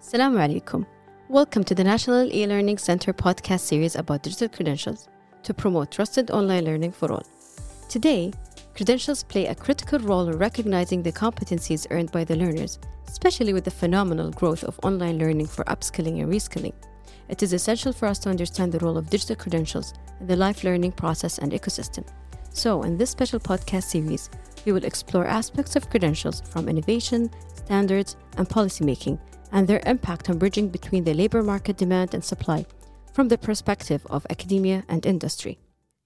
Assalamu alaikum. Welcome to the National E-Learning Center podcast series about digital credentials to promote trusted online learning for all. Today, credentials play a critical role in recognizing the competencies earned by the learners, especially with the phenomenal growth of online learning for upskilling and reskilling. It is essential for us to understand the role of digital credentials in the life learning process and ecosystem. So, in this special podcast series, we will explore aspects of credentials from innovation, standards, and policymaking and their impact on bridging between the labor market demand and supply from the perspective of academia and industry.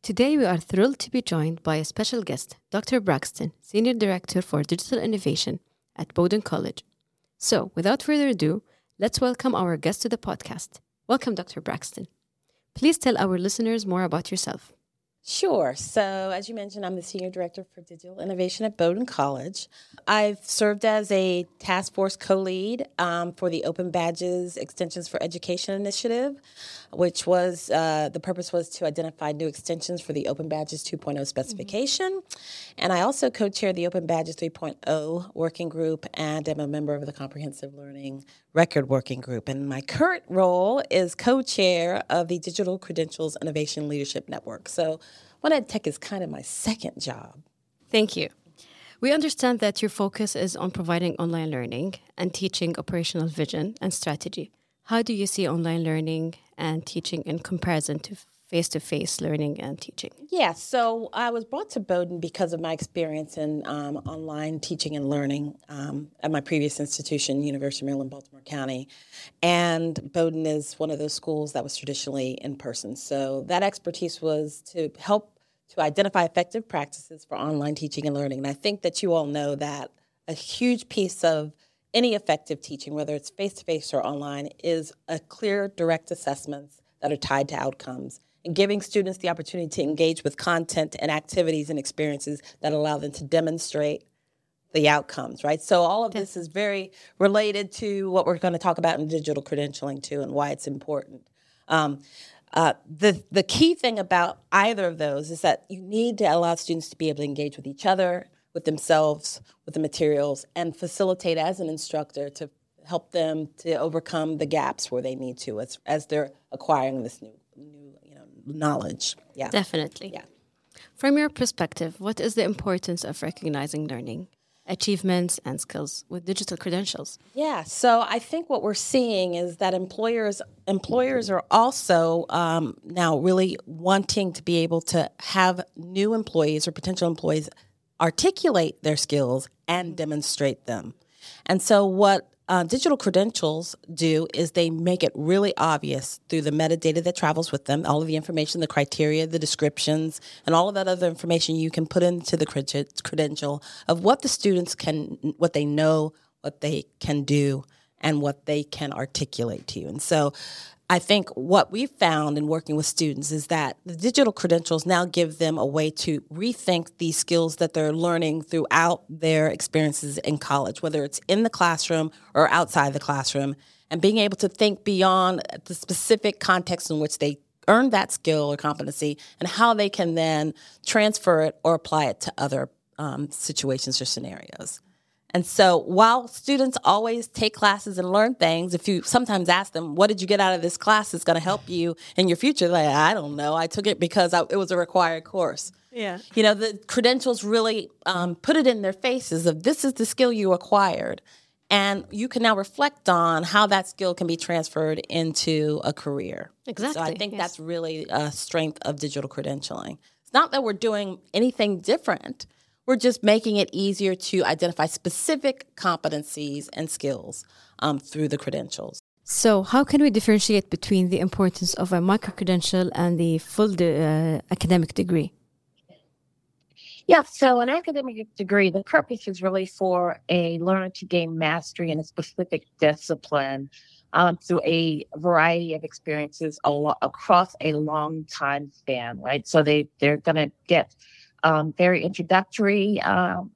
Today, we are thrilled to be joined by a special guest, Dr. Braxton, Senior Director for Digital Innovation at Bowdoin College. So, without further ado, let's welcome our guest to the podcast. Welcome, Dr. Braxton. Please tell our listeners more about yourself. Sure. So, as you mentioned, I'm the Senior Director for Digital Innovation at Bowdoin College. I've served as a task force co lead um, for the Open Badges Extensions for Education initiative, which was uh, the purpose was to identify new extensions for the Open Badges 2.0 specification. Mm-hmm. And I also co chair the Open Badges 3.0 working group and am a member of the Comprehensive Learning Record Working Group. And my current role is co chair of the Digital Credentials Innovation Leadership Network. So, one Ed Tech is kind of my second job. Thank you. We understand that your focus is on providing online learning and teaching operational vision and strategy. How do you see online learning and teaching in comparison to face to face learning and teaching? Yeah, so I was brought to Bowdoin because of my experience in um, online teaching and learning um, at my previous institution, University of Maryland, Baltimore County. And Bowdoin is one of those schools that was traditionally in person. So that expertise was to help to identify effective practices for online teaching and learning. And I think that you all know that a huge piece of any effective teaching, whether it's face to face or online, is a clear, direct assessments that are tied to outcomes and giving students the opportunity to engage with content and activities and experiences that allow them to demonstrate the outcomes, right? So all of this is very related to what we're going to talk about in digital credentialing too, and why it's important. Um, uh, the the key thing about either of those is that you need to allow students to be able to engage with each other, with themselves, with the materials, and facilitate as an instructor to help them to overcome the gaps where they need to as as they're acquiring this new knowledge. Yeah. Definitely. Yeah. From your perspective, what is the importance of recognizing learning, achievements, and skills with digital credentials? Yeah. So I think what we're seeing is that employers employers are also um, now really wanting to be able to have new employees or potential employees articulate their skills and demonstrate them. And so what uh, digital credentials do is they make it really obvious through the metadata that travels with them, all of the information, the criteria, the descriptions, and all of that other information you can put into the credential of what the students can, what they know, what they can do, and what they can articulate to you. And so I think what we've found in working with students is that the digital credentials now give them a way to rethink the skills that they're learning throughout their experiences in college, whether it's in the classroom or outside the classroom, and being able to think beyond the specific context in which they earned that skill or competency and how they can then transfer it or apply it to other um, situations or scenarios. And so while students always take classes and learn things, if you sometimes ask them, what did you get out of this class that's going to help you in your future? Like, I don't know. I took it because I, it was a required course. Yeah. You know, the credentials really um, put it in their faces of this is the skill you acquired. And you can now reflect on how that skill can be transferred into a career. Exactly. So I think yes. that's really a strength of digital credentialing. It's not that we're doing anything different we're just making it easier to identify specific competencies and skills um, through the credentials. So, how can we differentiate between the importance of a micro credential and the full de- uh, academic degree? Yeah, so an academic degree, the purpose is really for a learner to gain mastery in a specific discipline um, through a variety of experiences lo- across a long time span, right? So they, they're going to get um, very introductory um,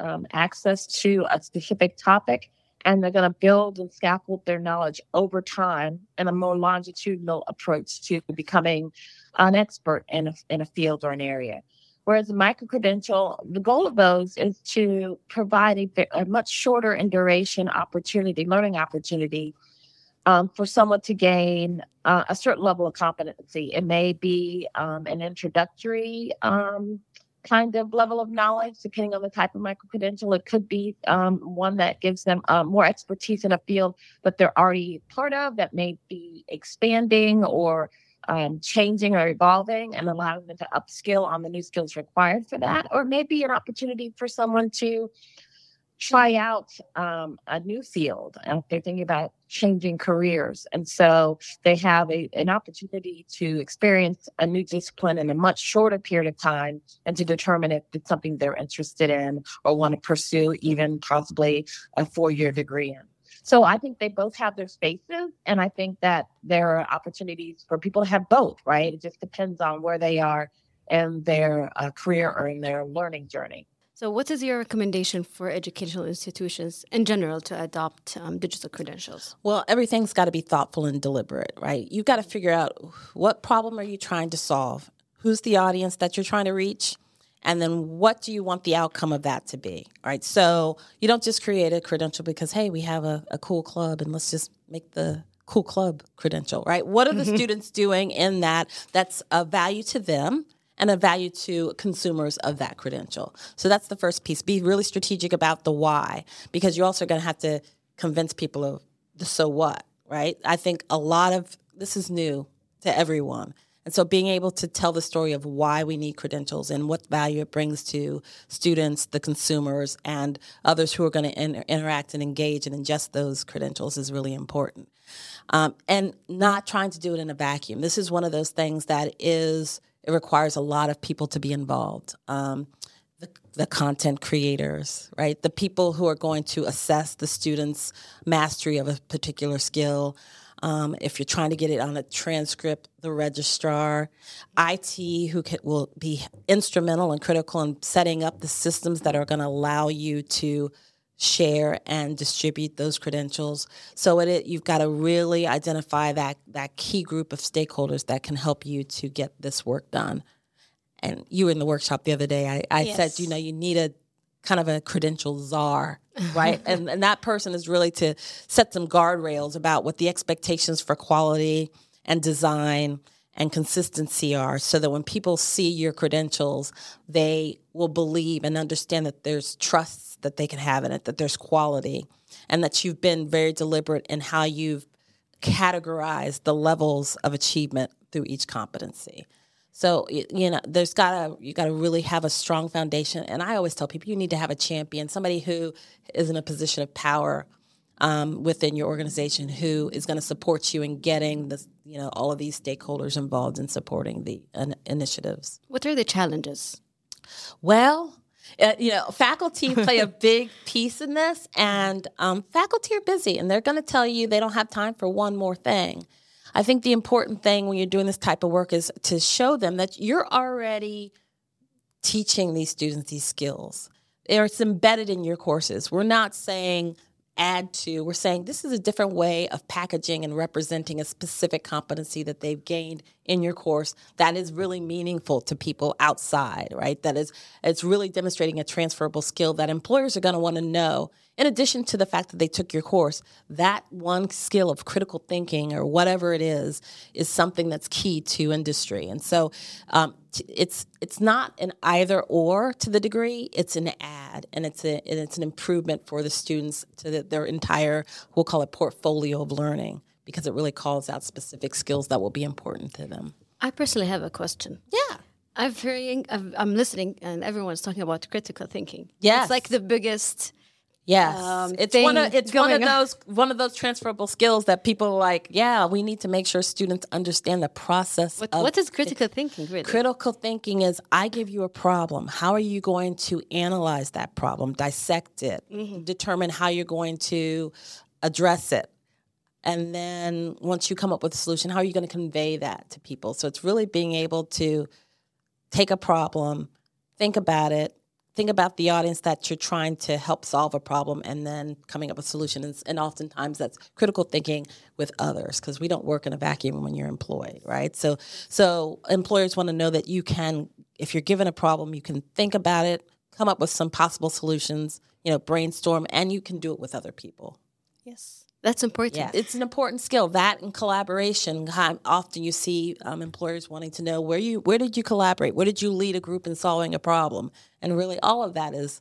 um, access to a specific topic, and they're going to build and scaffold their knowledge over time in a more longitudinal approach to becoming an expert in a, in a field or an area. Whereas the micro credential, the goal of those is to provide a, a much shorter in duration opportunity, learning opportunity um, for someone to gain uh, a certain level of competency. It may be um, an introductory um, kind of level of knowledge, depending on the type of micro credential. It could be um, one that gives them uh, more expertise in a field that they're already part of, that may be expanding or um, changing or evolving and allowing them to upskill on the new skills required for that, or maybe an opportunity for someone to try out um, a new field and they're thinking about changing careers. And so they have a, an opportunity to experience a new discipline in a much shorter period of time and to determine if it's something they're interested in or want to pursue even possibly a four year degree in. So I think they both have their spaces. And I think that there are opportunities for people to have both, right? It just depends on where they are in their uh, career or in their learning journey. So, what is your recommendation for educational institutions in general to adopt um, digital credentials? Well, everything's got to be thoughtful and deliberate, right? You've got to figure out what problem are you trying to solve? Who's the audience that you're trying to reach? And then what do you want the outcome of that to be, right? So, you don't just create a credential because, hey, we have a, a cool club and let's just make the cool club credential, right? What are the mm-hmm. students doing in that that's of value to them? And a value to consumers of that credential. So that's the first piece. Be really strategic about the why, because you're also going to have to convince people of the so what, right? I think a lot of this is new to everyone. And so being able to tell the story of why we need credentials and what value it brings to students, the consumers, and others who are going to inter- interact and engage and ingest those credentials is really important. Um, and not trying to do it in a vacuum. This is one of those things that is it requires a lot of people to be involved. Um, the, the, content creators, right? The people who are going to assess the students' mastery of a particular skill. Um, if you're trying to get it on a transcript, the registrar, IT, who can, will be instrumental and critical in setting up the systems that are going to allow you to share and distribute those credentials. So it, you've got to really identify that that key group of stakeholders that can help you to get this work done. And you were in the workshop the other day. I, I yes. said, you know, you need a kind of a credential czar, right? and, and that person is really to set some guardrails about what the expectations for quality and design and consistency are so that when people see your credentials, they will believe and understand that there's trust that they can have in it, that there's quality, and that you've been very deliberate in how you've categorized the levels of achievement through each competency. So you know, there's gotta you gotta really have a strong foundation. And I always tell people you need to have a champion, somebody who is in a position of power um, within your organization, who is going to support you in getting the you know all of these stakeholders involved in supporting the initiatives. What are the challenges? Well, uh, you know, faculty play a big piece in this, and um, faculty are busy, and they're going to tell you they don't have time for one more thing. I think the important thing when you're doing this type of work is to show them that you're already teaching these students these skills. It's embedded in your courses. We're not saying add to. We're saying this is a different way of packaging and representing a specific competency that they've gained in your course that is really meaningful to people outside, right? That is it's really demonstrating a transferable skill that employers are going to want to know. In addition to the fact that they took your course, that one skill of critical thinking or whatever it is is something that's key to industry. And so um, it's it's not an either or to the degree; it's an add, and it's a and it's an improvement for the students to the, their entire we'll call it portfolio of learning because it really calls out specific skills that will be important to them. I personally have a question. Yeah. i'm hearing, I'm listening, and everyone's talking about critical thinking. yeah it's like the biggest Yes, um, it's one of it's one of those one of those transferable skills that people like. Yeah, we need to make sure students understand the process. What, what is critical thinking? Really? Critical thinking is I give you a problem. How are you going to analyze that problem, dissect it, mm-hmm. determine how you're going to address it, and then once you come up with a solution, how are you going to convey that to people? So it's really being able to take a problem, think about it, think about the audience that you're trying to help solve a problem and then coming up with solutions. And oftentimes that's critical thinking with others because we don't work in a vacuum when you're employed, right? So, so employers want to know that you can, if you're given a problem, you can think about it, come up with some possible solutions, you know, brainstorm, and you can do it with other people. Yes. That's important. Yeah, it's an important skill. That and collaboration. Often you see um, employers wanting to know where you where did you collaborate? Where did you lead a group in solving a problem? And really, all of that is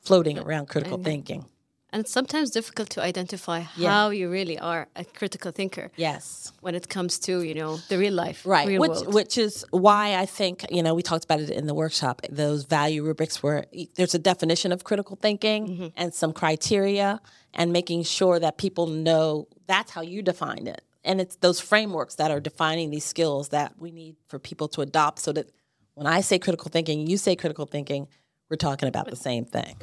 floating around critical thinking. And it's sometimes difficult to identify Yeah. how you really are a critical thinker Yes. when it comes to, you know, the real life, right real which world. which is why i think you know we talked about it in the workshop those value rubrics where e- there's a definition of critical thinking Mm-hmm. and some criteria and making sure that people know that's how you define it and it's those frameworks that are defining these skills that we need for people to adopt so that when i say critical thinking you say critical thinking we're talking about the same thing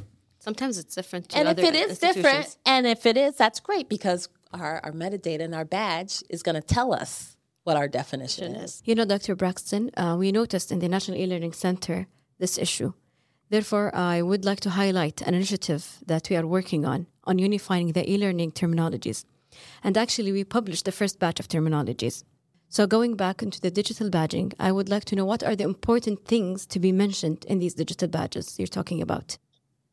Sometimes it's different to and if it is different and if it is that's great because our, our metadata and our badge is going to tell us what our definition is You know, Dr. Braxton, uh, we noticed in the National E-Learning Center this issue. Therefore, I would like to highlight an initiative that we are working on, on unifying the e-learning terminologies. And actually, we published the first batch of terminologies. So going back into the digital badging, I would like to know what are the important things to be mentioned in these digital badges you're talking about?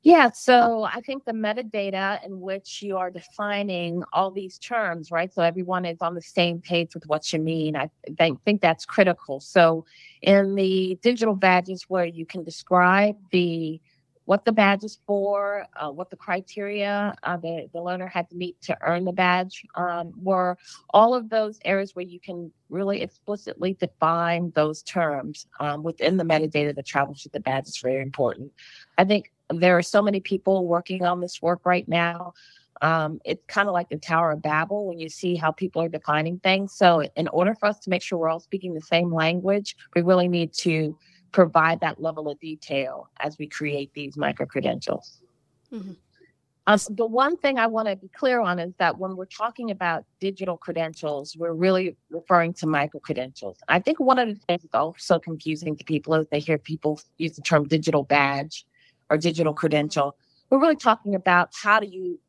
Yeah, so I think the metadata in which you are defining all these terms, right? So everyone is on the same page with what you mean. I think, think that's critical. So in the digital badges where you can describe the what the badge is for, uh, what the criteria uh, the, the learner had to meet to earn the badge um, were all of those areas where you can really explicitly define those terms um, within the metadata that travels with the badge is very important. I think there are so many people working on this work right now. Um, it's kind of like the Tower of Babel when you see how people are defining things. So, in order for us to make sure we're all speaking the same language, we really need to provide that level of detail as we create these micro credentials. Mhm. Um, the one thing I want to be clear on is that when we're talking about digital credentials, we're really referring to micro credentials. I think one of the things that's also confusing to people is they hear people use the term digital badge or digital credential. We're really talking about how do you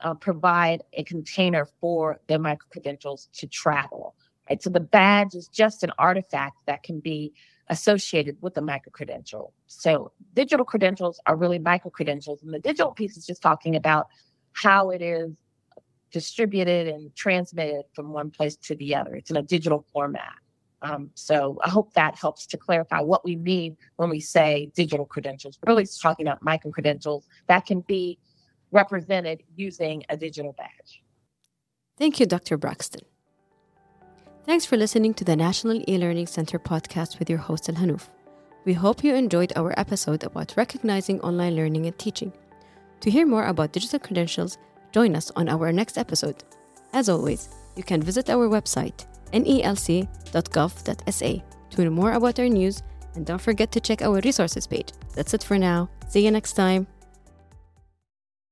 uh, provide a container for the micro credentials to travel. Right? So the badge is just an artifact that can be associated with the micro credential. So digital credentials are really micro credentials, and the digital piece is just talking about how it is distributed and transmitted from one place to the other. It's in a digital format. Um, so I hope that helps to clarify what we mean when we say digital credentials. We're really talking about micro credentials that can be represented using a digital badge. Thank you, Dr. Braxton. Thanks for listening to the National E-Learning Center podcast with your host Al Hanouf. We hope you enjoyed our episode about recognizing online learning and teaching. To hear more about digital credentials, join us on our next episode. As always, you can visit our website nelc.gov.sa to learn more about our news and don't forget to check our resources page. That's it for now. See you next time.